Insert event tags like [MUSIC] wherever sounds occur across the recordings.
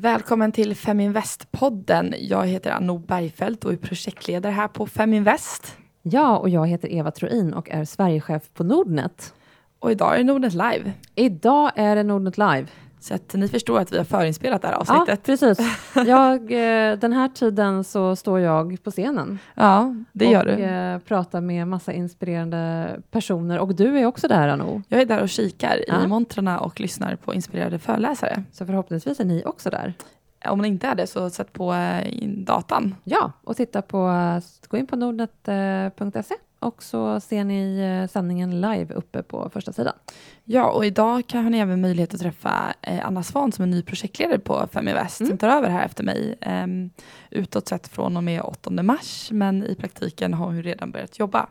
Välkommen till Feminvest-podden. Jag heter Anno Bergfeldt och är projektledare här på Feminvest. Ja, och jag heter Eva Troin och är Sverigechef på Nordnet. Och idag är det Nordnet Live. Idag är det Nordnet Live. Så att ni förstår att vi har förinspelat det här avsnittet. Ja, precis. [LAUGHS] Jag, eh, den här tiden så står jag på scenen. Ja, det och, gör du. Eh, pratar med massa inspirerande personer. Och du är också där, Anno. Jag är där och kikar Ja. i montrarna och lyssnar på inspirerade föreläsare. Så förhoppningsvis är ni också där. Om man inte är det, så sätt på eh, datan. Ja, och titta på, gå in på nordnet.se och så ser ni eh, sändningen live uppe på första sidan. Ja, och idag kan har ni även möjlighet att träffa eh, Anna Svan som är ny projektledare på Feminvest Mm. som tar över här efter mig. Um, utåt sett från och med 8 mars, men i praktiken har hon redan börjat jobba.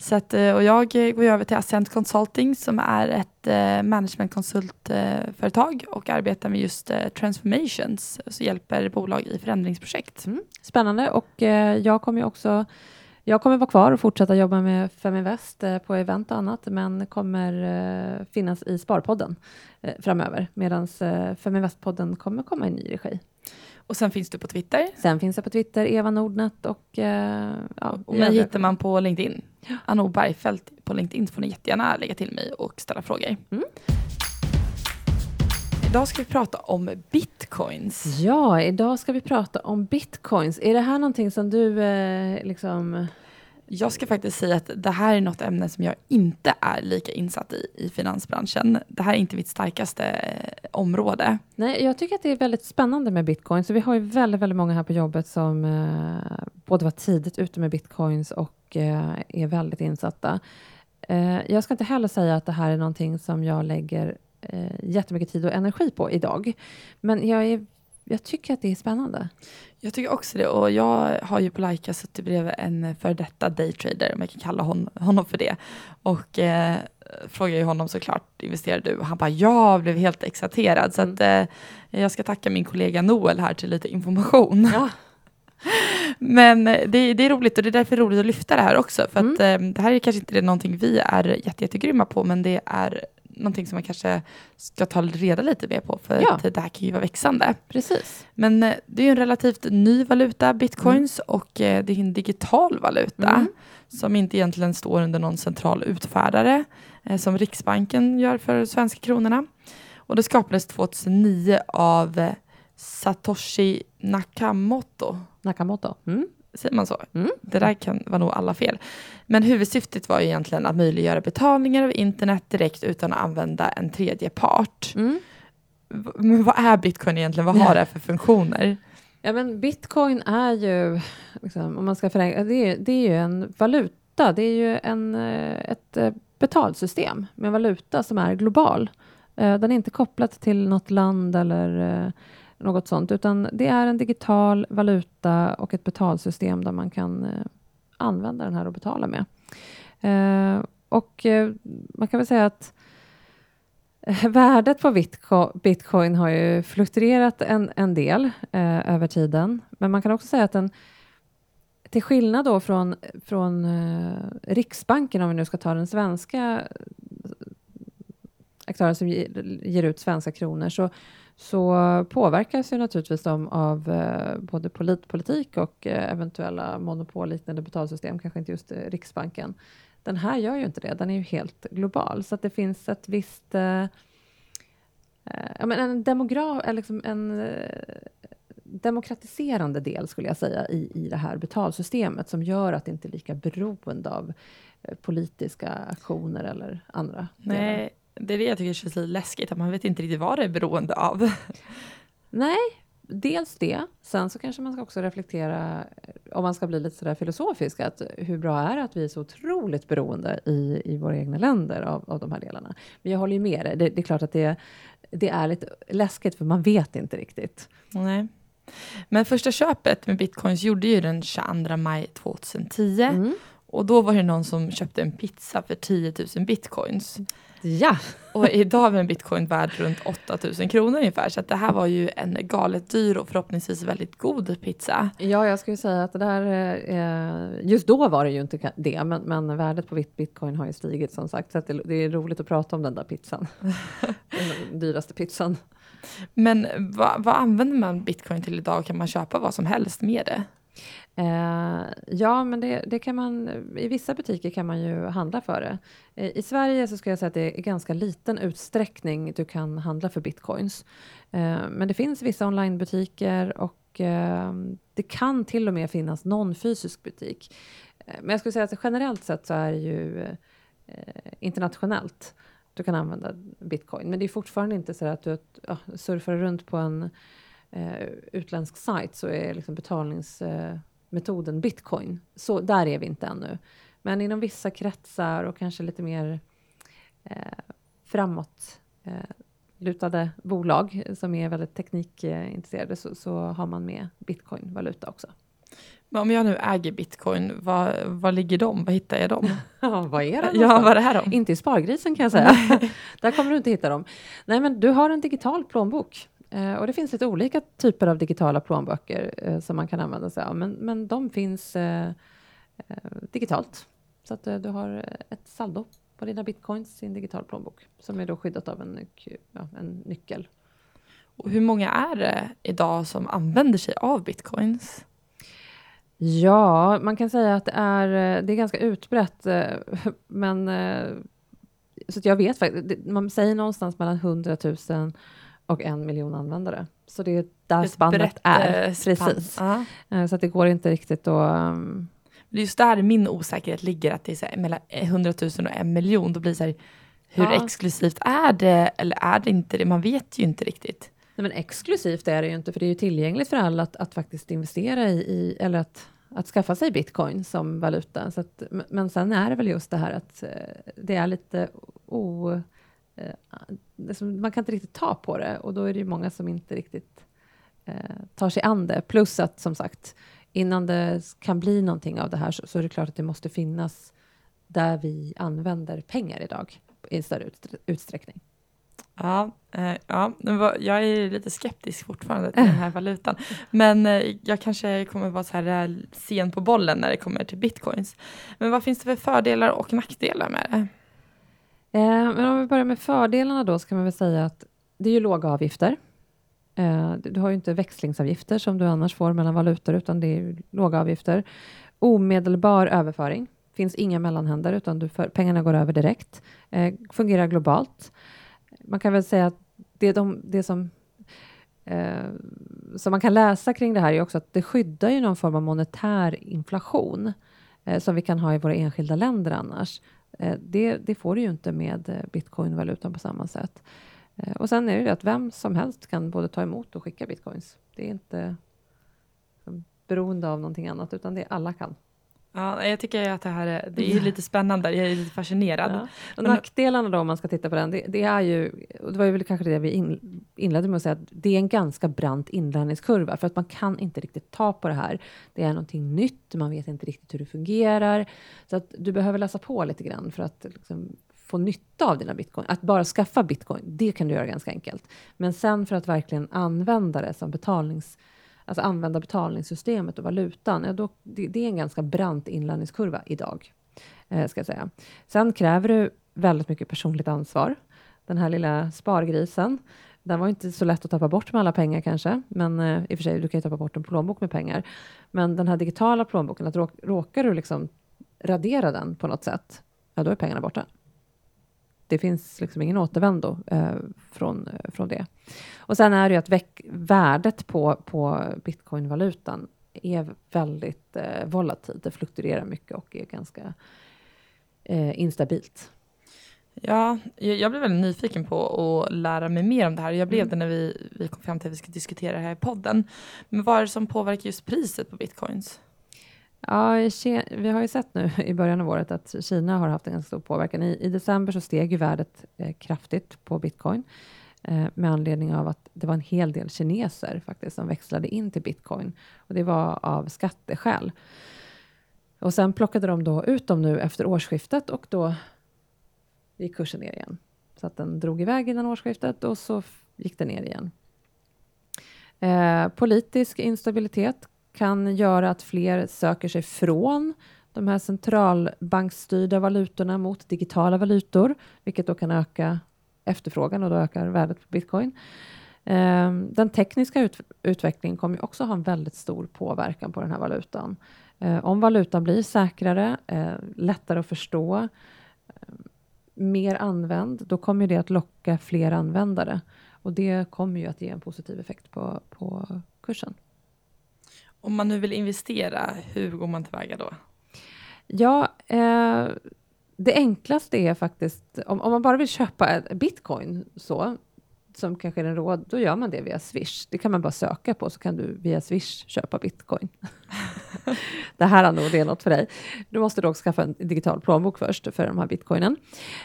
Så att, eh, och jag går över till Ascent Consulting som är ett managementkonsultföretag och arbetar med just transformations, så hjälper bolag i förändringsprojekt. Mm. Spännande och jag kommer ju också jag kommer vara kvar och fortsätta jobba med Feminvest eh, på event och annat, men kommer eh, finnas i Sparpodden eh, framöver, medan Feminvest-podden kommer komma i ny regi. Och sen finns du på Twitter Sen finns jag på Twitter, Eva Nordnet och... Ja, och mig hittar man på LinkedIn. Ja. Anno Bergfeldt på LinkedIn får ni jättegärna lägga till mig och ställa frågor. Mm. Idag ska vi prata om bitcoins. Ja, idag ska vi prata om bitcoins. Är det här någonting som du eh, liksom... Jag ska faktiskt säga att det här är något ämne som jag inte är lika insatt i i finansbranschen. Det här är inte mitt starkaste eh, område. Nej, jag tycker att det är väldigt spännande med bitcoins. Så vi har ju väldigt, väldigt många här på jobbet som eh, både var tidigt ute med bitcoins och eh, är väldigt insatta. Eh, jag ska inte heller säga att det här är någonting som jag lägger eh, jättemycket tid och energi på idag. Men jag, är, jag tycker att det är spännande. Jag tycker också det och jag har ju på Laika suttit bredvid en för detta daytrader, om jag kan kalla hon, honom för det. Och eh, frågar ju honom såklart, investerar du? Och han bara ja, jag blev helt exalterad. Så Mm. att, eh, jag ska tacka min kollega Noel här till lite information. Ja. [LAUGHS] Men eh, det, det är roligt och det är därför roligt att lyfta det här också. För att Mm. eh, det här är kanske inte det någonting vi är jätte, jättegrymma på, men det är någonting som man kanske ska ta reda lite mer på, för Ja. det här kan ju vara växande. Precis. Men eh, det är ju en relativt ny valuta, bitcoins, och eh, det är en digital valuta Mm. som inte egentligen står under någon central utfärdare, eh, som Riksbanken gör för svenska kronorna. Och det skapades 2009 av Satoshi Nakamoto. Nakamoto. Mm. Säger man så? Mm. Det där kan vara nog alla fel. Men huvudsyftet var ju egentligen att möjliggöra betalningar av internet direkt utan att använda en tredje part. Mm. Men vad är bitcoin egentligen? Vad har det för funktioner? Ja, men bitcoin är ju, liksom, om man ska förenkla, det är, det är ju en valuta. Det är ju en, eh, ett eh, betalsystem med valuta som är global. Eh, Den är inte kopplad till något land eller något sånt, utan det är en digital valuta och ett betalsystem där man kan eh, använda den här och betala med. Eh, och eh, man kan väl säga att Värdet på bitcoin har ju fluktuerat en, en del eh, över tiden, men man kan också säga att den till skillnad då från, från eh, Riksbanken, om vi nu ska ta den svenska aktören som ger, ger ut svenska kronor, så, så påverkas ju naturligtvis de av eh, både politpolitik och eh, eventuella monopolliknande betalsystem, kanske inte just eh, Riksbanken. Den här gör ju inte det, den är ju helt global, så att det finns ett visst eh, eh ja, men en, demogra- liksom en eh, demokratiserande del, skulle jag säga, i, i det här betalsystemet, som gör att det inte är lika beroende av eh, politiska aktioner eller andra delar. Det är det jag tycker känns lite läskigt, att man vet inte riktigt vad det är beroende av. Nej, dels det. Sen så kanske man ska också reflektera, om man ska bli lite sådär filosofisk, att hur bra är det att vi är så otroligt beroende i, i våra egna länder av, av de här delarna? Men jag håller ju med dig. Det, det är klart att det, det är lite läskigt, för man vet inte riktigt. Nej. Men första köpet med bitcoins gjorde ju den 22 maj 2010. Mm. Och då var det någon som köpte en pizza för 10 000 bitcoins. Ja, Och idag är en bitcoin värd runt 8 000 kronor ungefär. Så att det här var ju en galet dyr och förhoppningsvis väldigt god pizza. Ja, jag skulle säga att det där, eh, just då var det ju inte det, men, men värdet på bit- bitcoin har ju stigit som sagt, så det, det är roligt att prata om den där pizzan. [LAUGHS] den dyraste pizzan. Men vad, vad använder man bitcoin till idag? Kan man köpa vad som helst med det? Eh, ja, men det, det, kan man, i vissa butiker kan man ju handla för det. Eh, I Sverige så ska jag säga att det är i ganska liten utsträckning du kan handla för bitcoins. Eh, men det finns vissa onlinebutiker och eh, det kan till och med finnas någon fysisk butik. Eh, men jag skulle säga att generellt sett så är det ju eh, internationellt du kan använda bitcoin. Men det är fortfarande inte så att du ja, surfar runt på en eh, utländsk sajt så är liksom betalnings eh, metoden bitcoin. Så där är vi inte ännu. Men inom vissa kretsar och kanske lite mer eh, framåt eh, lutade bolag som är väldigt teknikintresserade så, så har man med bitcoin-valuta också. Men om jag nu äger bitcoin, var, var ligger de? Var hittar jag dem? [LAUGHS] ja, vad är det? Ja, vad är det här? Inte i Spargrisen kan jag säga. [LAUGHS] Där kommer du inte hitta dem. Nej, men du har en digital plånbok och det finns lite olika typer av digitala plånböcker eh, som man kan använda sig av, men, men de finns eh, eh digitalt. Så att du har ett saldo på dina bitcoins i en digital plånbok som är då skyddat av en, ja, en nyckel. Och hur många är det idag som använder sig av bitcoins? Ja, man kan säga att det är, det är ganska utbrett, [LAUGHS] men så att jag vet faktiskt, man säger någonstans mellan 100 000 och en miljon användare. Så det är där Ett spannet är. Eh, spann. Precis. Uh -huh. Så det går inte riktigt att... Um... Det är just där min osäkerhet ligger, att det är så här, mellan 100 000 och en miljon. Då blir så här, hur ja. exklusivt är det eller är det inte det? Man vet ju inte riktigt. Nej, men exklusivt är det ju inte, för det är ju tillgängligt för alla att, att faktiskt investera i, i, eller att, att skaffa sig bitcoin som valuta. Så att, men sen är det väl just det här att eh, det är lite o man kan inte riktigt ta på det och då är det ju många som inte riktigt eh, tar sig an det. Plus att som sagt, innan det kan bli någonting av det här så, så är det klart att det måste finnas där vi använder pengar idag i större ut, utsträckning. Ja, eh, ja, jag är lite skeptisk fortfarande till den här [LAUGHS] valutan. Men eh, jag kanske kommer vara så här eh, sen på bollen när det kommer till bitcoins. Men vad finns det för fördelar och nackdelar med det? Eh, men om vi börjar med fördelarna då, så kan man väl säga att det är ju låga avgifter. Eh, du har ju inte växlingsavgifter som du annars får mellan valutor, utan det är låga avgifter. Omedelbar överföring. finns inga mellanhänder, utan du för, pengarna går över direkt. Eh, fungerar globalt. Man kan väl säga att det, de, det som eh, som man kan läsa kring det här är också att det skyddar ju någon form av monetär inflation eh, som vi kan ha i våra enskilda länder annars. Eh, det, det, får du ju inte med eh, bitcoinvalutan på samma sätt. Eh, och sen är det ju att vem som helst kan både ta emot och skicka bitcoins. Det är inte beroende av någonting annat, utan det är alla kan. Ja, jag tycker att det här är, det är lite spännande, jag är lite fascinerad. Ja. Och nackdelarna då, om man ska titta på den, det, det är ju, och det var ju väl kanske det vi in, inledde med att säga, att det är en ganska brant inlärningskurva, för att man kan inte riktigt ta på det här. Det är någonting nytt, man vet inte riktigt hur det fungerar, så att du behöver läsa på lite grann för att liksom, få nytta av dina bitcoin. Att bara skaffa bitcoin, det kan du göra ganska enkelt. Men sen för att verkligen använda det som betalnings alltså använda betalningssystemet och valutan, ja då, det, det är en ganska brant inlärningskurva idag. Eh, ska jag säga. Sen kräver du väldigt mycket personligt ansvar. Den här lilla spargrisen, den var inte så lätt att tappa bort med alla pengar kanske, men eh, i och för sig, du kan ju tappa bort en plånbok med pengar. Men den här digitala plånboken, att råk, råkar du liksom radera den på något sätt, ja då är pengarna borta det finns liksom ingen återvändo eh, från, eh, från det. Och sen är det ju att värdet på, på bitcoinvalutan är väldigt eh, volatilt. Det fluktuerar mycket och är ganska eh, instabilt. Ja, jag blev väldigt nyfiken på att lära mig mer om det här. Jag blev mm. det när vi, vi kom fram till att vi ska diskutera det här i podden. Men vad är det som påverkar just priset på bitcoins? Ja, vi har ju sett nu [LAUGHS] i början av året att Kina har haft en ganska stor påverkan. I, i december så steg ju värdet eh, kraftigt på bitcoin Eh, med anledning av att det var en hel del kineser faktiskt som växlade in till bitcoin och det var av skatteskäl. Och sen plockade de då ut dem nu efter årsskiftet och då gick kursen ner igen. Så att den drog iväg innan årsskiftet och så gick den ner igen. Eh, politisk instabilitet kan göra att fler söker sig från de här centralbanksstyrda valutorna mot digitala valutor, vilket då kan öka efterfrågan och då ökar värdet på bitcoin. Ehm, den tekniska ut utvecklingen kommer också ha en väldigt stor påverkan på den här valutan. Ehm, om valutan blir säkrare, eh, lättare att förstå, mer använd, då kommer det att locka fler användare. Och det kommer ju att ge en positiv effekt på, på kursen. Om man nu vill investera, hur går man tillväga då? Ja, eh, det enklaste är faktiskt, om, om man bara vill köpa bitcoin så, som kanske är en råd, då gör man det via Swish. Det kan man bara söka på, så kan du via Swish köpa bitcoin. [LAUGHS] det här är nog det är något för dig. Du måste dock skaffa en digital plånbok först för de här bitcoinen.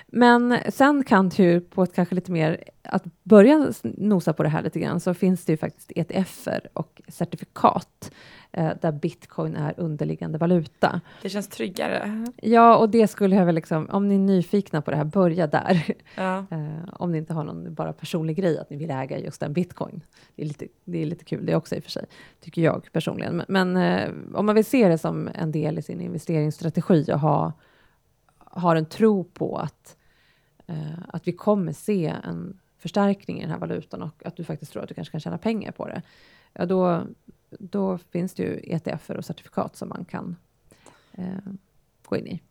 Men sen kan du på ett kanske lite mer, att börja nosa på det här lite grann, så finns det ju faktiskt ETFer och certifikat eh, där bitcoin är underliggande valuta. Det känns tryggare. Ja, och det skulle jag väl liksom, om ni är nyfikna på det här, börja där. [LAUGHS] Ja. Eh, om ni inte har någon bara personlig grej att ni vill äga just en bitcoin. Det är lite, det är lite kul det också i och för sig, tycker jag personligen. Men, men eh, om man vill se det som en del i sin investeringsstrategi och ha, har en tro på att, eh, att vi kommer se en förstärkning i den här valutan och att du faktiskt tror att du kanske kan tjäna pengar på det, ja då, då finns det ju ETFer och certifikat som man kan eh, gå in i.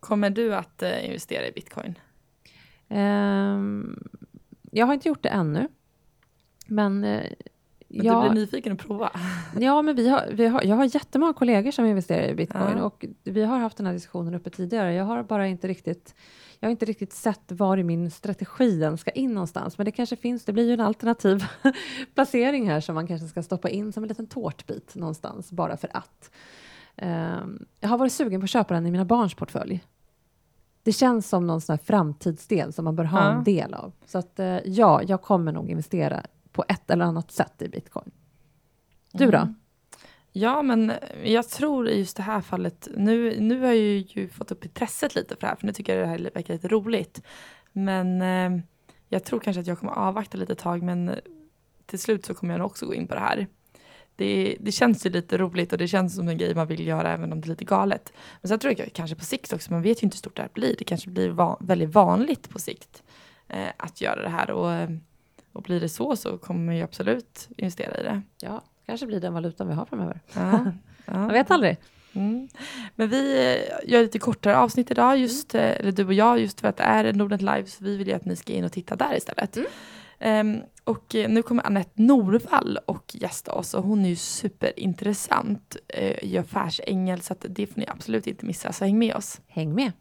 Kommer du att eh, investera i bitcoin? Um, jag har inte gjort det ännu. Men, eh, men jag, du blir nyfiken att prova? [LAUGHS] Ja, men vi har, vi har, jag har jättemånga kollegor som investerar i bitcoin Ja. och vi har haft den här diskussionen uppe tidigare. Jag har bara inte riktigt jag har inte riktigt sett var i min strategi den ska in någonstans, men det kanske finns. Det blir ju en alternativ [LAUGHS] placering här som man kanske ska stoppa in som en liten tårtbit någonstans bara för att. Ehm, jag har varit sugen på att köpa den i mina barns portfölj. Det känns som någon sån här framtidsdel som man bör ha Ja. en del av. Så att eh, ja, jag kommer nog investera på ett eller annat sätt i bitcoin. Du då? Mm. Ja, men jag tror i just det här fallet, nu, nu har jag ju, ju fått upp intresset lite för det här, för nu tycker jag det här verkar lite roligt. Men eh, jag tror kanske att jag kommer avvakta lite tag, men till slut så kommer jag nog också gå in på det här. Det, det känns ju lite roligt och det känns som en grej man vill göra även om det är lite galet. Men sen tror jag kanske på sikt också, man vet ju inte hur stort det här blir. Det kanske blir va- väldigt vanligt på sikt eh, att göra det här och, och blir det så så kommer man ju absolut investera i det. Ja, kanske blir den valutan vi har framöver. Ja, [LAUGHS] ja. Jag vet aldrig. Mm. Men vi eh, gör lite kortare avsnitt idag, just, eh, eller du och jag, just för att det är Nordnet Live, så vi vill ju att ni ska in och titta där istället. Ehm, och eh, nu kommer Anette Norvall och gästa oss och hon är ju superintressant eh, i affärsängel så att det får ni absolut inte missa, så häng med oss. Häng med.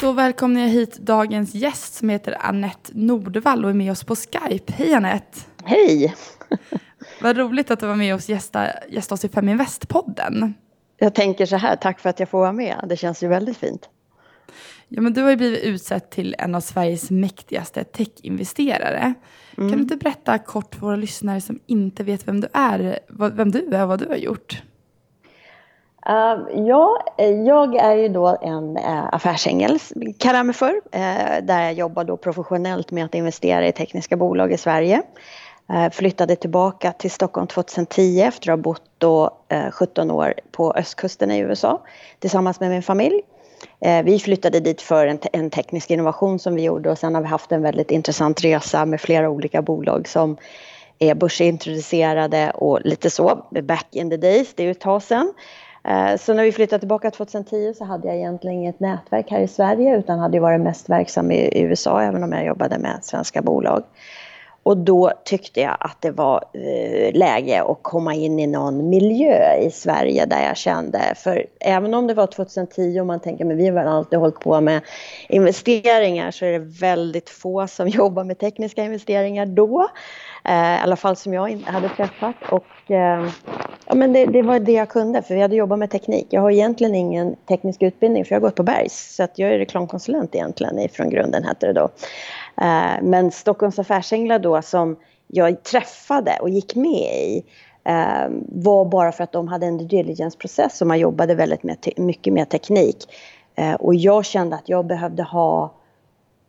Då välkomnar jag hit dagens gäst som heter Anette Nordvall och är med oss på Skype. Hej Anette! Hej! [LAUGHS] Vad roligt att du var med oss gästa, gästa oss i Feminvest-podden. Jag tänker så här, tack för att jag får vara med. Det känns ju väldigt fint. Ja, men du har ju blivit utsedd till en av Sveriges mäktigaste techinvesterare. Kan du inte berätta kort för våra lyssnare som inte vet vem du är, vem du är och vad du har gjort? Uh, ja, jag är ju då en uh, affärsängel, kallar jag mig för, eh, där jag jobbar då professionellt med att investera i tekniska bolag i Sverige. Eh, flyttade tillbaka till Stockholm 2010 efter att ha bott då, eh, 17 år på östkusten i USA tillsammans med min familj. Eh, vi flyttade dit för en, en teknisk innovation som vi gjorde och sen har vi haft en väldigt intressant resa med flera olika bolag som är börsintroducerade och lite så, back in the days, det är ju ett tag sedan. Så när vi flyttade tillbaka 2010 så hade jag egentligen inget nätverk här i Sverige utan hade varit mest verksam i USA även om jag jobbade med svenska bolag. Och då tyckte jag att det var eh, läge att komma in i någon miljö i Sverige där jag kände, för även om det var 2010 och man tänker men vi har väl alltid hållit på med investeringar så är det väldigt få som [LAUGHS] jobbar med tekniska investeringar då. Eh, I alla fall som jag hade träffat. Och, eh, ja, men det, det var det jag kunde för vi hade jobbat med teknik. Jag har egentligen ingen teknisk utbildning för jag har gått på Bergs så att jag är reklamkonsulent egentligen från grunden hette det då. Eh, men Stockholms affärsänglar då som jag träffade och gick med i eh, var bara för att de hade en due diligence-process och man jobbade väldigt med mycket med teknik. Eh, och jag kände att jag behövde ha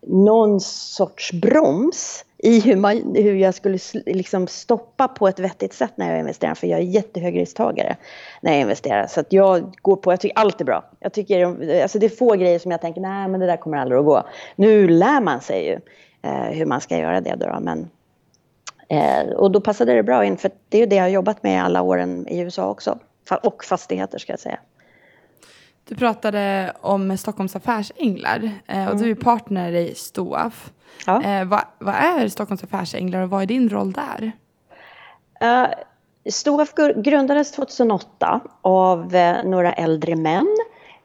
någon sorts broms i hur, man, hur jag skulle liksom stoppa på ett vettigt sätt när jag investerar. För jag är jättehögrisktagare när jag investerar. Så att jag går på, jag tycker allt är bra. Jag tycker, alltså det är få grejer som jag tänker, nej men det där kommer aldrig att gå. Nu lär man sig ju. Eh, hur man ska göra det då. Men, eh, och då passade det bra in för det är ju det jag har jobbat med alla åren i USA också. Och fastigheter ska jag säga. Du pratade om Stockholms affärsänglar och du är mm. partner i Stoaf. Ja. Eh, vad, vad, är Stockholms affärsänglar och vad är din roll där? Uh, Stoaf grundades 2008 av uh, några äldre män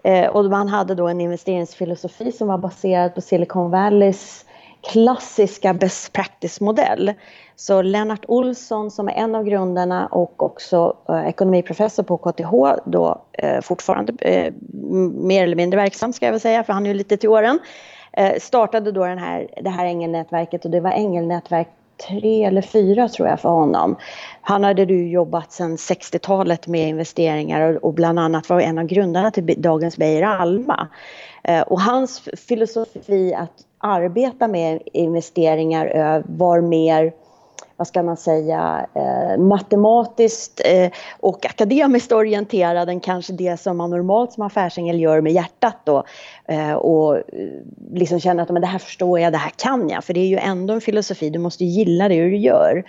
uh, och man hade då en investeringsfilosofi som var baserad på Silicon Valleys klassiska best practice-modell. Så Lennart Olsson som är en av grundarna och också eh, ekonomiprofessor på KTH, då eh, fortfarande eh, mer eller mindre verksam ska jag väl säga, för han är ju lite till åren, eh, startade då den här, det här ängelnätverket och det var ängelnätverk tre eller fyra tror jag för honom. Han hade ju jobbat sedan 60-talet med investeringar och, bland annat var en av grundarna till dagens Beijer Alma. Eh, och hans filosofi att arbeta med investeringar var mer vad ska man säga, eh, matematiskt eh, och akademiskt orienterad än kanske det som man normalt som affärsängel gör med hjärtat då. Eh, och eh, liksom känner att men det här förstår jag, det här kan jag. För det är ju ändå en filosofi, du måste gilla det du gör.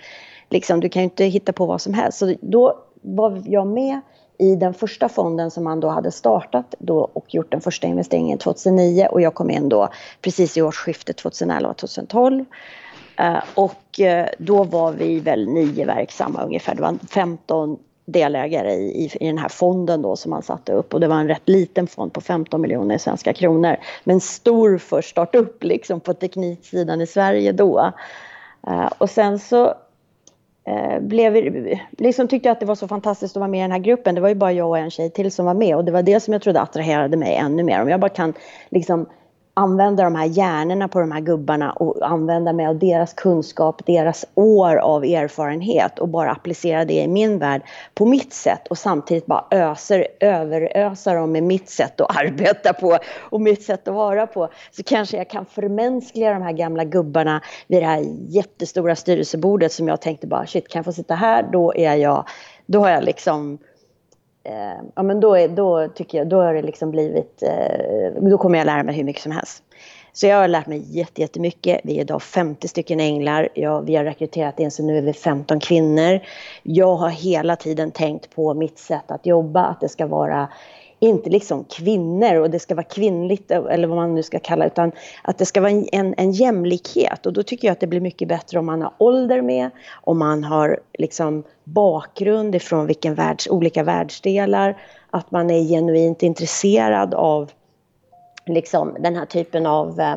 Liksom, du kan ju inte hitta på vad som helst. Så då var jag med i den första fonden som man då hade startat då och gjort den första investeringen 2009 och jag kom in då precis i årsskiftet 2011-2012. Uh, eh, och uh, då var vi väl nio verksamma ungefär. Det var 15 delägare i, i, i, den här fonden då som man satte upp och det var en rätt liten fond på 15 miljoner svenska kronor. Men stor för startup liksom på tekniksidan i Sverige då. Uh, och sen så Eh, blev, liksom tyckte jag att det var så fantastiskt att vara med i den här gruppen. Det var ju bara jag och en tjej till som var med och det var det som jag trodde attraherade mig ännu mer. Om jag bara kan liksom använda de här hjärnorna på de här gubbarna och använda mig av deras kunskap, deras år av erfarenhet och bara applicera det i min värld på mitt sätt och samtidigt bara öser, överösa dem med mitt sätt att [LAUGHS] arbeta på och mitt sätt att vara på. Så kanske jag kan förmänskliga de här gamla gubbarna vid det här jättestora styrelsebordet som jag tänkte bara shit, kan jag få sitta här då är jag, då har jag liksom eh, ja men då, är, då tycker jag, då har det liksom blivit, eh, då kommer jag lära mig hur mycket som helst. Så jag har lärt mig jättemycket. Vi är idag 50 stycken änglar. Ja, vi har rekryterat in så nu är vi 15 kvinnor. Jag har hela tiden tänkt på mitt sätt att jobba, att det ska vara inte liksom kvinnor och det ska vara kvinnligt eller vad man nu ska kalla utan att det ska vara en, en jämlikhet och då tycker jag att det blir mycket bättre om man har ålder med, om man har liksom bakgrund ifrån vilken världs, olika världsdelar, att man är genuint intresserad av liksom den här typen av eh,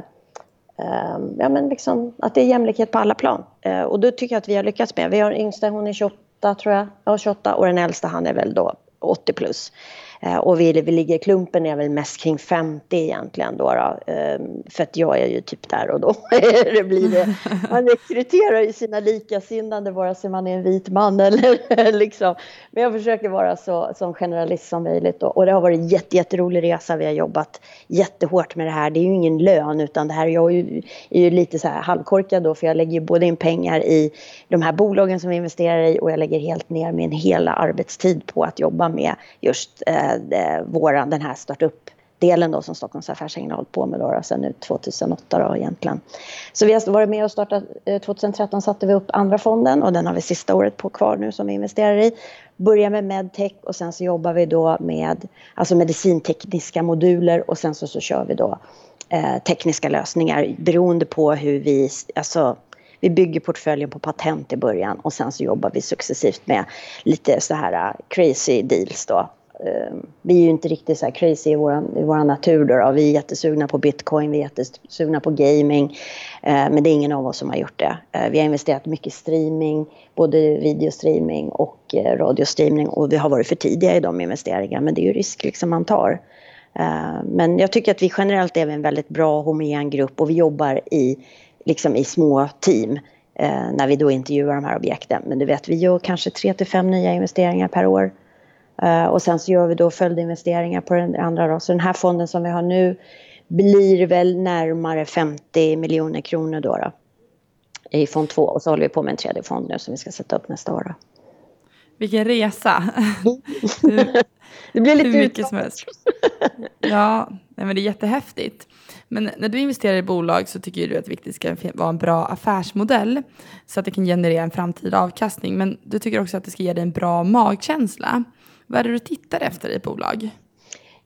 eh, ja, men liksom, att det är jämlikhet på alla plan. Eh, och då tycker jag att vi har lyckats med. Vi har yngsta, hon är 28 tror jag, ja 28 och den äldsta han är väl då 80 plus. Eh, och vi, vi ligger, klumpen är väl mest kring 50 egentligen då. då. Ehm, för att jag är ju typ där och då [LAUGHS] det blir det. Man rekryterar ju sina likasinnade vare sig man är en vit man [LAUGHS] eller liksom. Men jag försöker vara så som generalist som möjligt då. och det har varit en jätte, jätterolig resa. Vi har jobbat jättehårt med det här. Det är ju ingen lön utan det här, jag är ju, är ju lite så här halvkorkad då för jag lägger ju både in pengar i de här bolagen som vi investerar i och jag lägger helt ner min hela arbetstid på att jobba med just eh, eh, våran, den här startup-delen då som Stockholms affärsänglar har hållit på med då, sedan nu 2008 då egentligen. Så vi har varit med och startat, eh, 2013 satte vi upp andra fonden och den har vi sista året på kvar nu som vi investerar i. Börjar med medtech och sen så jobbar vi då med alltså medicintekniska moduler och sen så, så kör vi då eh, tekniska lösningar beroende på hur vi, alltså vi bygger portföljen på patent i början och sen så jobbar vi successivt med lite så här eh, crazy deals då Ehm, vi är ju inte riktigt så här crazy i vår i våran natur då, då. Vi är jättesugna på bitcoin, vi är jättesugna på gaming. Ehm, men det är ingen av oss som har gjort det. Ehm, vi har investerat mycket i streaming, både videostreaming och eh, radiostreaming. Och vi har varit för tidiga i de investeringarna, men det är ju risk liksom man tar. Men jag tycker att vi generellt är en väldigt bra homogen grupp och vi jobbar i, liksom i små team eh, när vi då intervjuar de här objekten. Men du vet, vi gör kanske tre till fem nya investeringar per år. Uh, och sen så gör vi då följdinvesteringar på den andra då. Så den här fonden som vi har nu blir väl närmare 50 miljoner kronor då, då i fond 2 och så håller vi på med en tredje fond nu som vi ska sätta upp nästa år. Då. Vilken resa! [LAUGHS] det blir lite Hur mycket som helst. Ja, men det är jättehäftigt. Men när du investerar i bolag så tycker du att det viktigt ska vara en bra affärsmodell så att det kan generera en framtida avkastning. Men du tycker också att det ska ge dig en bra magkänsla. Vad är det du tittar efter i ett bolag?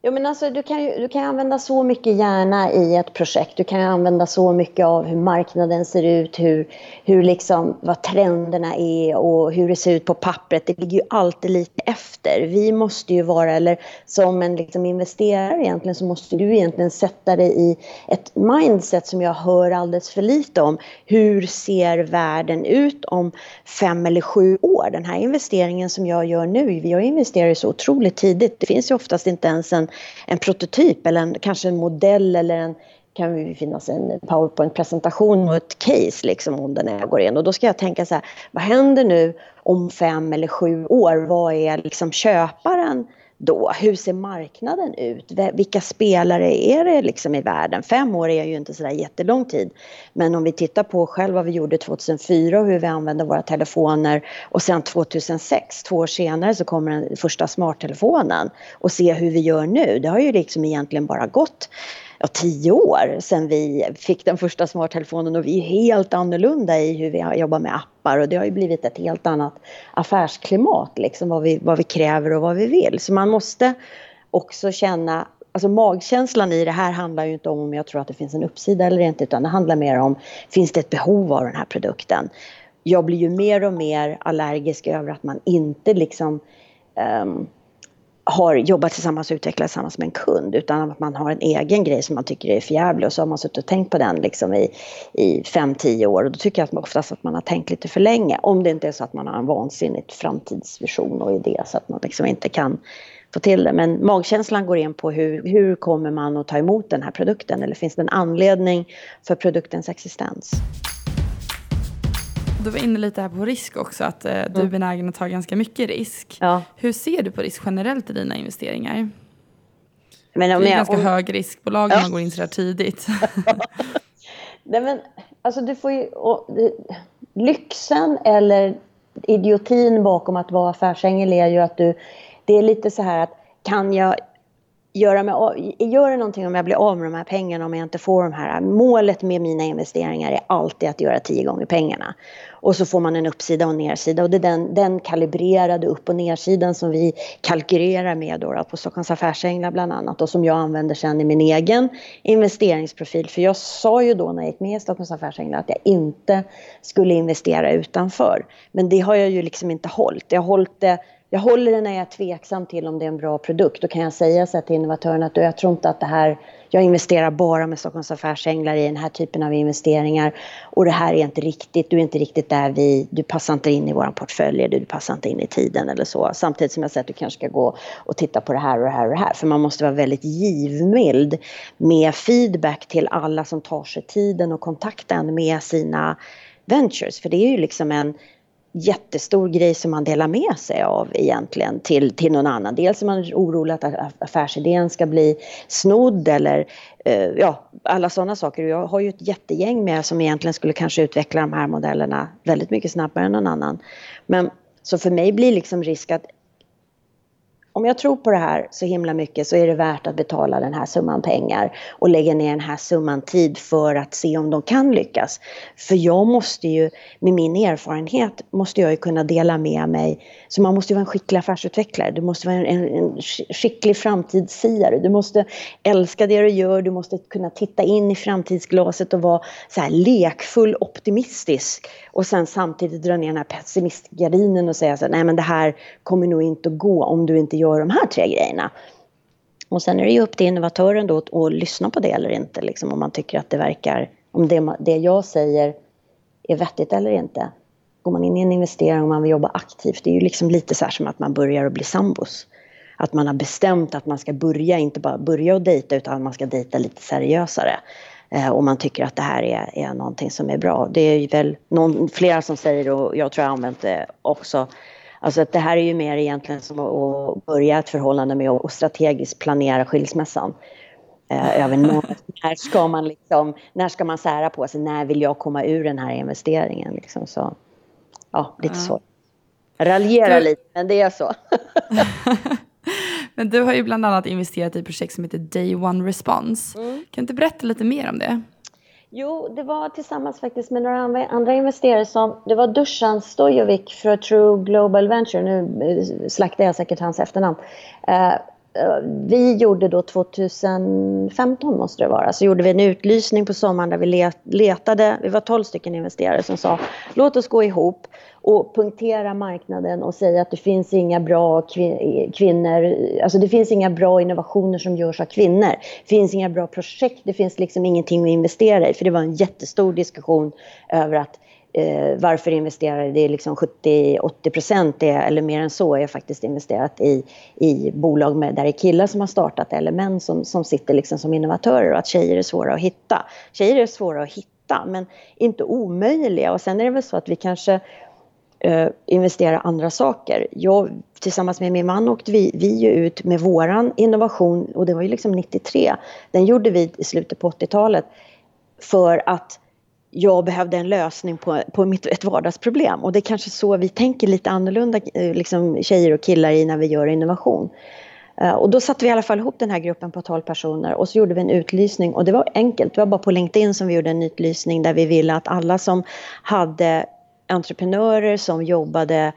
Ja, men alltså, du, kan ju, du kan använda så mycket hjärna i ett projekt. Du kan använda så mycket av hur marknaden ser ut, hur, hur liksom, vad trenderna är och hur det ser ut på pappret. Det ligger ju alltid lite efter. Vi måste ju vara, eller som en liksom investerare egentligen, så måste du egentligen sätta dig i ett mindset som jag hör alldeles för lite om. Hur ser världen ut om fem eller sju år? Den här investeringen som jag gör nu, Jag investerar ju så otroligt tidigt. Det finns ju oftast inte ens en en prototyp eller en, kanske en modell eller en kan ju finnas en powerpoint-presentation och ett case liksom om den här går in. Och då ska jag tänka så här, vad händer nu om fem eller sju år? Vad är liksom köparen då? Hur ser marknaden ut? Vilka spelare är det liksom i världen? Fem år är ju inte sådär jättelång tid. Men om vi tittar på själva vad vi gjorde 2004 och hur vi använde våra telefoner och sen 2006, två år senare, så kommer den första smarttelefonen och se hur vi gör nu. Det har ju liksom egentligen bara gått ja, tio år sedan vi fick den första smarttelefonen och vi är helt annorlunda i hur vi jobbar med appar och det har ju blivit ett helt annat affärsklimat liksom vad vi, vad vi kräver och vad vi vill. Så man måste också känna Alltså magkänslan i det här handlar ju inte om om jag tror att det finns en uppsida eller inte utan det handlar mer om finns det ett behov av den här produkten. Jag blir ju mer och mer allergisk över att man inte liksom um, har jobbat tillsammans och utvecklat tillsammans med en kund utan att man har en egen grej som man tycker är förjävlig och så har man suttit och tänkt på den liksom i, i fem, tio år och då tycker jag att man oftast att man har tänkt lite för länge om det inte är så att man har en vansinnigt framtidsvision och idé så att man liksom inte kan få till det. Men magkänslan går in på hur, hur kommer man att ta emot den här produkten eller finns det en anledning för produktens existens? Du var inne lite här på risk också, att eh, du är mm. benägen att ta ganska mycket risk. Ja. Hur ser du på risk generellt i dina investeringar? Men om det är jag, ganska om... hög riskbolag när ja. man går in så här tidigt. [LAUGHS] Nej, men, alltså, du får ju, och, det, lyxen eller idiotin bakom att vara affärsängel är ju att du, det är lite så här att kan jag göra mig gör det någonting om jag blir av med de här pengarna om jag inte får de här. Målet med mina investeringar är alltid att göra tio gånger pengarna. Och så får man en uppsida och en nedsida och det är den, den kalibrerade upp och nedsidan som vi kalkylerar med då, då på Stockholms Affärsänglar bland annat och som jag använder sen i min egen investeringsprofil. För jag sa ju då när jag gick med i Stockholms Affärsänglar att jag inte skulle investera utanför. Men det har jag ju liksom inte hållit. Jag har hållit det jag håller det när jag är tveksam till om det är en bra produkt. Då kan jag säga så till innovatören att jag tror inte att det här, jag investerar bara med Stockholms affärsänglar i den här typen av investeringar och det här är inte riktigt, du är inte riktigt där vi, du passar inte in i våran portfölj, du passar inte in i tiden eller så. Samtidigt som jag säger att du kanske ska gå och titta på det här och det här och det här. För man måste vara väldigt givmild med feedback till alla som tar sig tiden och kontakten med sina ventures. För det är ju liksom en jättestor grej som man delar med sig av egentligen till, till någon annan. Dels är man orolig att affärsidén ska bli snodd eller eh, ja, alla sådana saker. Jag har ju ett jättegäng med som egentligen skulle kanske utveckla de här modellerna väldigt mycket snabbare än någon annan. Men så för mig blir liksom risk att om jag tror på det här så himla mycket så är det värt att betala den här summan pengar och lägga ner den här summan tid för att se om de kan lyckas. För jag måste ju, med min erfarenhet, måste jag ju kunna dela med mig. Så man måste ju vara en skicklig affärsutvecklare, du måste vara en, en, en skicklig framtidssiare, du måste älska det du gör, du måste kunna titta in i framtidsglaset och vara så här lekfull, optimistisk och sen samtidigt dra ner den här pessimistgardinen och säga så här, nej men det här kommer nog inte att gå om du inte gör de här tre grejerna. Och sen är det ju upp till innovatören då att, att lyssna på det eller inte, liksom, om man tycker att det verkar, om det, det jag säger är vettigt eller inte. Går man in i en investering och man vill jobba aktivt, det är ju liksom lite så här som att man börjar att bli sambos. Att man har bestämt att man ska börja, inte bara börja och dejta utan att man ska dejta lite seriösare. Eh, och man tycker att det här är, är någonting som är bra. Det är ju väl någon, flera som säger, och jag tror jag har använt det också, Alltså att det här är ju mer egentligen som att börja ett förhållande med att strategiskt planera skilsmässan. Eh, över [LAUGHS] när, ska man liksom, när ska man sära på sig, när vill jag komma ur den här investeringen liksom så. Ja, lite ja. så. Raljera du... lite, men det är så. [LAUGHS] Men du har ju bland annat investerat i projekt som heter Day One Response. Mm. Kan du inte berätta lite mer om det? Jo, det var tillsammans faktiskt med några andra investerare som, det var Dusan Stojovic från True Global Venture, nu eh, slaktar jag säkert hans efternamn. Eh, Eh, vi gjorde då 2015 måste det vara, så gjorde vi en utlysning på sommaren där vi letade, vi var 12 stycken investerare som sa låt oss gå ihop och punktera marknaden och säga att det finns inga bra kvinnor, alltså det finns inga bra innovationer som görs av kvinnor. Det finns inga bra projekt, det finns liksom ingenting att investera i. För det var en jättestor diskussion över att eh, varför investerar det är liksom 70-80 procent eller mer än så är faktiskt investerat i, i bolag med, där det är killar som har startat eller män som, som sitter liksom som innovatörer och att tjejer är svåra att hitta. Tjejer är svåra att hitta men inte omöjliga och sen är det väl så att vi kanske eh, investera andra saker. Jag, tillsammans med min man åkte vi, vi ju ut med våran innovation och det var ju liksom 93. Den gjorde vi i slutet på 80-talet för att jag behövde en lösning på, på mitt, ett vardagsproblem. Och det är kanske så vi tänker lite annorlunda, eh, liksom tjejer och killar, i när vi gör innovation. Eh, och då satte vi i alla fall ihop den här gruppen på 12 personer och så gjorde vi en utlysning och det var enkelt. Det var bara på LinkedIn som vi gjorde en utlysning där vi ville att alla som hade entreprenörer som jobbade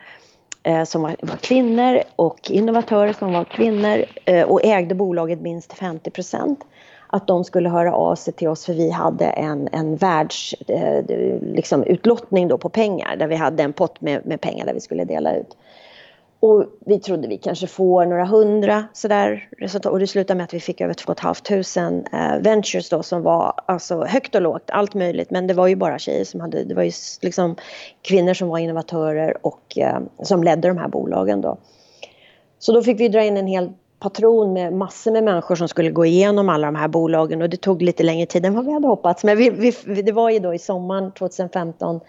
Eh, som var, var, kvinnor och innovatörer som var kvinnor eh, och ägde bolaget minst 50 procent att de skulle höra av sig till oss för vi hade en, en världsutlottning eh, liksom, då på pengar där vi hade en pott med, med pengar där vi skulle dela ut. Och vi trodde vi kanske får några hundra sådär resultat och det slutade med att vi fick över 2 500 eh, ventures då som var alltså högt och lågt, allt möjligt men det var ju bara tjejer som hade, det var ju liksom kvinnor som var innovatörer och eh, som ledde de här bolagen då. Så då fick vi dra in en hel patron med massor med människor som skulle gå igenom alla de här bolagen och det tog lite längre tid än vad vi hade hoppats. Men vi, vi, det var ju då i sommaren 2015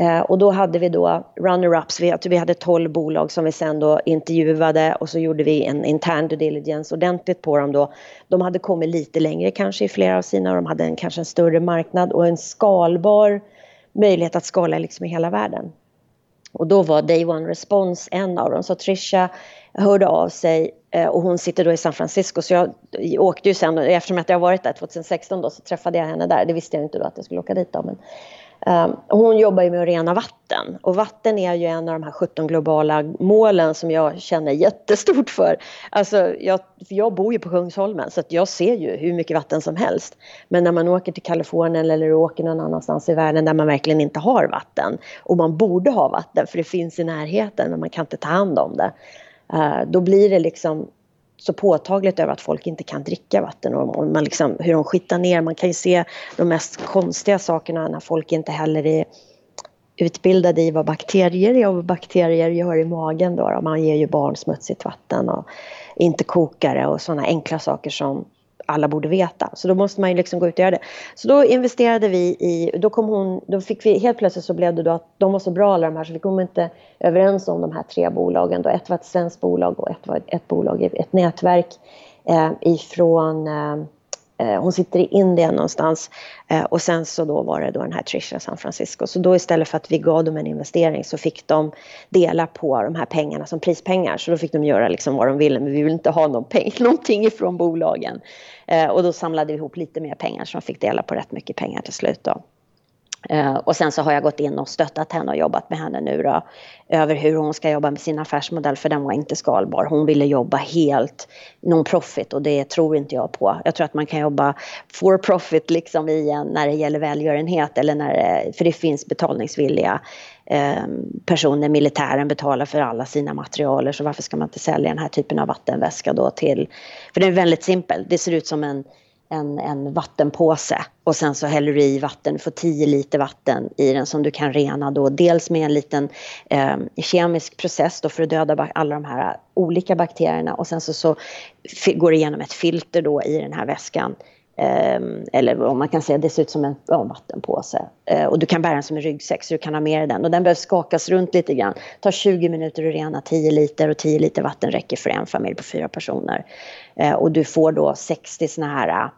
eh, och då hade vi då runner-ups, vi, vi hade 12 bolag som vi sen då intervjuade och så gjorde vi en intern due diligence ordentligt på dem då. De hade kommit lite längre kanske i flera av sina och de hade en, kanske en större marknad och en skalbar möjlighet att skala liksom i hela världen. Och då var Day One Response en av dem. Så Trisha hörde av sig eh, och hon sitter då i San Francisco så jag åkte ju sen, eftersom att jag varit där 2016 då så träffade jag henne där. Det visste jag inte då att jag skulle åka dit då men Ehm, hon jobbar ju med att rena vatten och vatten är ju en av de här 17 globala målen som jag känner jättestort för. Alltså jag, för jag bor ju på Kungsholmen så att jag ser ju hur mycket vatten som helst. Men när man åker till Kalifornien eller åker någon annanstans i världen där man verkligen inte har vatten och man borde ha vatten för det finns i närheten men man kan inte ta hand om det. Ehm, då blir det liksom så påtagligt över att folk inte kan dricka vatten och, och man liksom, hur de skittar ner. Man kan ju se de mest konstiga sakerna när folk inte heller är utbildade i vad bakterier är och vad bakterier gör i magen. Då. Man ger ju barn smutsigt vatten och inte kokare och sådana enkla saker som alla borde veta. Så då måste man ju liksom gå ut och göra det. Så då investerade vi i, då kom hon, då fick vi, helt plötsligt så blev det då att de var så bra alla de här så vi kom inte överens om de här tre bolagen. Då. Ett var ett svenskt bolag och ett var ett bolag, ett nätverk eh, ifrån eh, Eh, Eh, hon sitter i Indien någonstans eh, och sen så då var det då den här Trisha San Francisco. Så då istället för att vi gav dem en investering så fick de dela på de här pengarna som prispengar. Så då fick de göra liksom vad de ville men vi vill inte ha någon peng, [LAUGHS] någonting ifrån bolagen. Eh, och då samlade vi ihop lite mer pengar så de fick dela på rätt mycket pengar till slut då. Uh, och sen så har jag gått in och stöttat henne och jobbat med henne nu då över hur hon ska jobba med sin affärsmodell för den var inte skalbar. Hon ville jobba helt non-profit och det tror inte jag på. Jag tror att man kan jobba for profit liksom i en, när det gäller välgörenhet eller när det, för det finns betalningsvilliga ehm, personer. Militären betalar för alla sina materialer så varför ska man inte sälja den här typen av vattenväska då till, för den är väldigt simpel. Det ser ut som en en, en vattenpåse och sen så häller du i vatten, du får 10 liter vatten i den som du kan rena då dels med en liten eh, kemisk process då för att döda alla de här olika bakterierna och sen så, så går det igenom ett filter då i den här väskan ehm, eller om man kan säga det ser ut som en ja, vattenpåse. Eh, och du kan bära den som en ryggsäck så du kan ha med dig den. Och den behöver skakas runt lite grann. Det tar 20 minuter att rena 10 liter och 10 liter vatten räcker för en familj på fyra personer. Eh, och du får då 60 såna här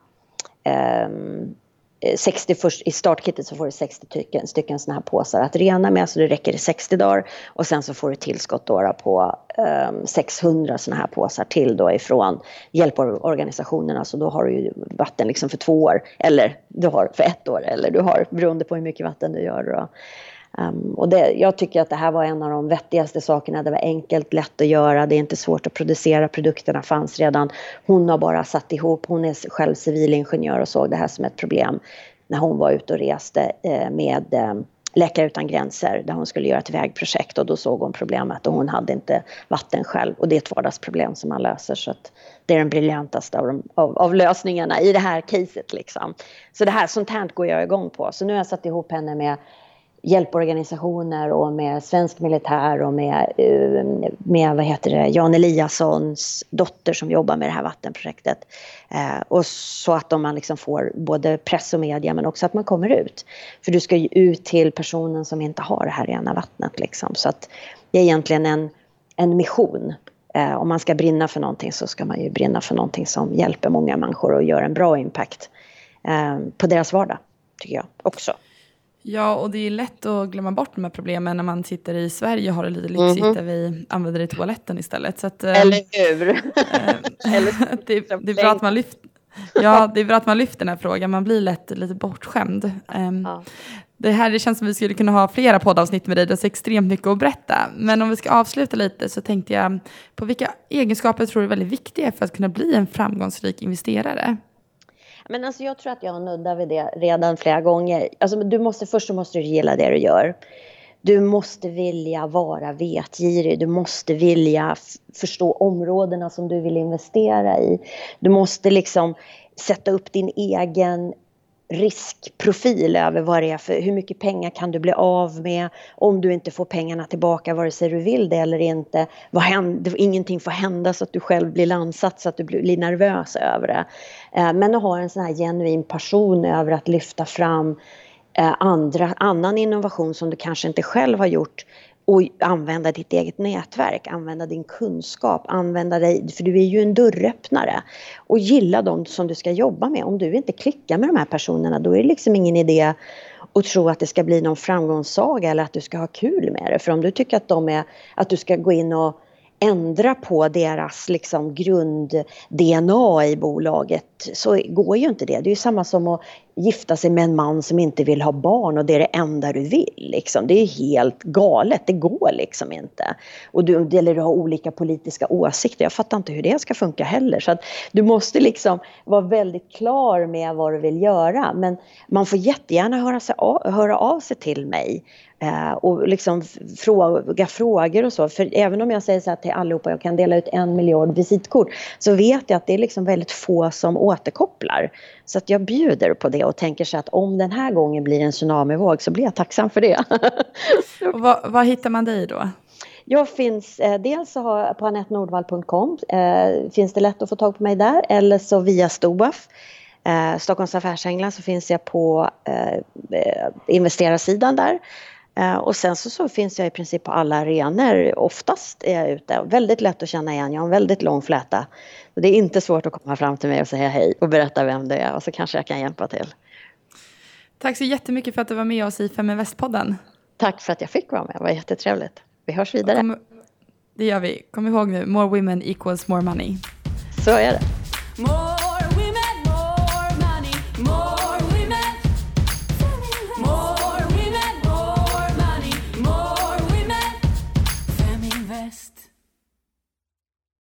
Ehm, eh, 60 först, I startkittet så får du 60 stycken, stycken såna här påsar att rena med så det räcker i 60 dagar. Och sen så får du tillskott då på ehm, um, 600 såna här påsar till då ifrån hjälporganisationerna. Så då har du ju vatten liksom för två år eller du har för ett år eller du har beroende på hur mycket vatten du gör. Då. Um, och det, jag tycker att det här var en av de vettigaste sakerna. Det var enkelt, lätt att göra, det är inte svårt att producera. Produkterna fanns redan. Hon har bara satt ihop, hon är själv civilingenjör och såg det här som ett problem när hon var ute och reste eh, med eh, Läkare utan gränser där hon skulle göra ett vägprojekt och då såg hon problemet och hon hade inte vatten själv och det är ett vardagsproblem som man löser så att det är den briljantaste av, de, av, av, lösningarna i det här caset liksom. Så det här, sånt här går jag igång på. Så nu har jag satt ihop henne med hjälporganisationer och med svensk militär och med, eh, med vad heter det, Jan Eliassons dotter som jobbar med det här vattenprojektet. Eh, och så att man liksom får både press och media men också att man kommer ut. För du ska ju ut till personen som inte har det här rena vattnet liksom. Så att det är egentligen en, en mission. Eh, om man ska brinna för någonting så ska man ju brinna för någonting som hjälper många människor och gör en bra impact eh, på deras vardag, tycker jag också. Ja, och det är lätt att glömma bort de här problemen när man sitter i Sverige och har det lite lyxigt mm -hmm. där vi använder det i toaletten istället. Så att, eh, Eller hur? Eller, [LAUGHS] det, det, är bra att man lyfter Ja, det är bra att man lyfter den här frågan. Man blir lätt lite bortskämd. Um, ja. Det här det känns som att vi skulle kunna ha flera poddavsnitt med dig. Det är så extremt mycket att berätta. Men om vi ska avsluta lite så tänkte jag på vilka egenskaper tror du är väldigt viktiga för att kunna bli en framgångsrik investerare? Men alltså jag tror att jag har nuddat vid det redan flera gånger. Alltså du måste, först så måste du gilla det du gör. Du måste vilja vara vetgirig. Du måste vilja förstå områdena som du vill investera i. Du måste liksom sätta upp din egen riskprofil över vad det är för, hur mycket pengar kan du bli av med om du inte får pengarna tillbaka vare sig du vill det eller inte. Vad händer, ingenting får hända så att du själv blir landsatt så att du blir nervös över det. Eh, men att ha en sån här genuin passion över att lyfta fram eh, andra, annan innovation som du kanske inte själv har gjort och använda ditt eget nätverk, använda din kunskap, använda dig, för du är ju en dörröppnare. Och gilla dem som du ska jobba med. Om du inte klickar med de här personerna då är det liksom ingen idé att tro att det ska bli någon framgångssaga eller att du ska ha kul med det. För om du tycker att de är, att du ska gå in och ändra på deras liksom grund-DNA i bolaget så går ju inte det. Det är ju samma som att gifta sig med en man som inte vill ha barn och det är det enda du vill. Liksom. Det är helt galet, det går liksom inte. Och du, eller du har olika politiska åsikter, jag fattar inte hur det ska funka heller. Så att du måste liksom vara väldigt klar med vad du vill göra. Men man får jättegärna höra, sig av, höra av sig till mig Eh, och liksom fråga frågor och så. För även om jag säger så här till allihopa, jag kan dela ut en miljard visitkort, så vet jag att det är liksom väldigt få som återkopplar. Så att jag bjuder på det och tänker så att om den här gången blir en tsunamivåg så blir jag tacksam för det. [LAUGHS] vad, vad hittar man dig då? Jag finns eh, dels har, på anettenordvall.com eh, finns det lätt att få tag på mig där eller så via Stobaf. Eh, Stockholms affärsänglar så finns jag på eh, eh investerarsidan där. Eh, och sen så, så, finns jag i princip på alla arenor. Oftast är jag ute. Väldigt lätt att känna igen. Jag har en väldigt lång fläta. Det är inte svårt att komma fram till mig och säga hej och berätta vem det är och så kanske jag kan hjälpa till. Tack så jättemycket för att du var med oss i Fem Västpodden. Tack för att jag fick vara med. Det var jättetrevligt. Vi hörs vidare. Kom, det gör vi. Kom ihåg nu, more women equals more money. Så är det.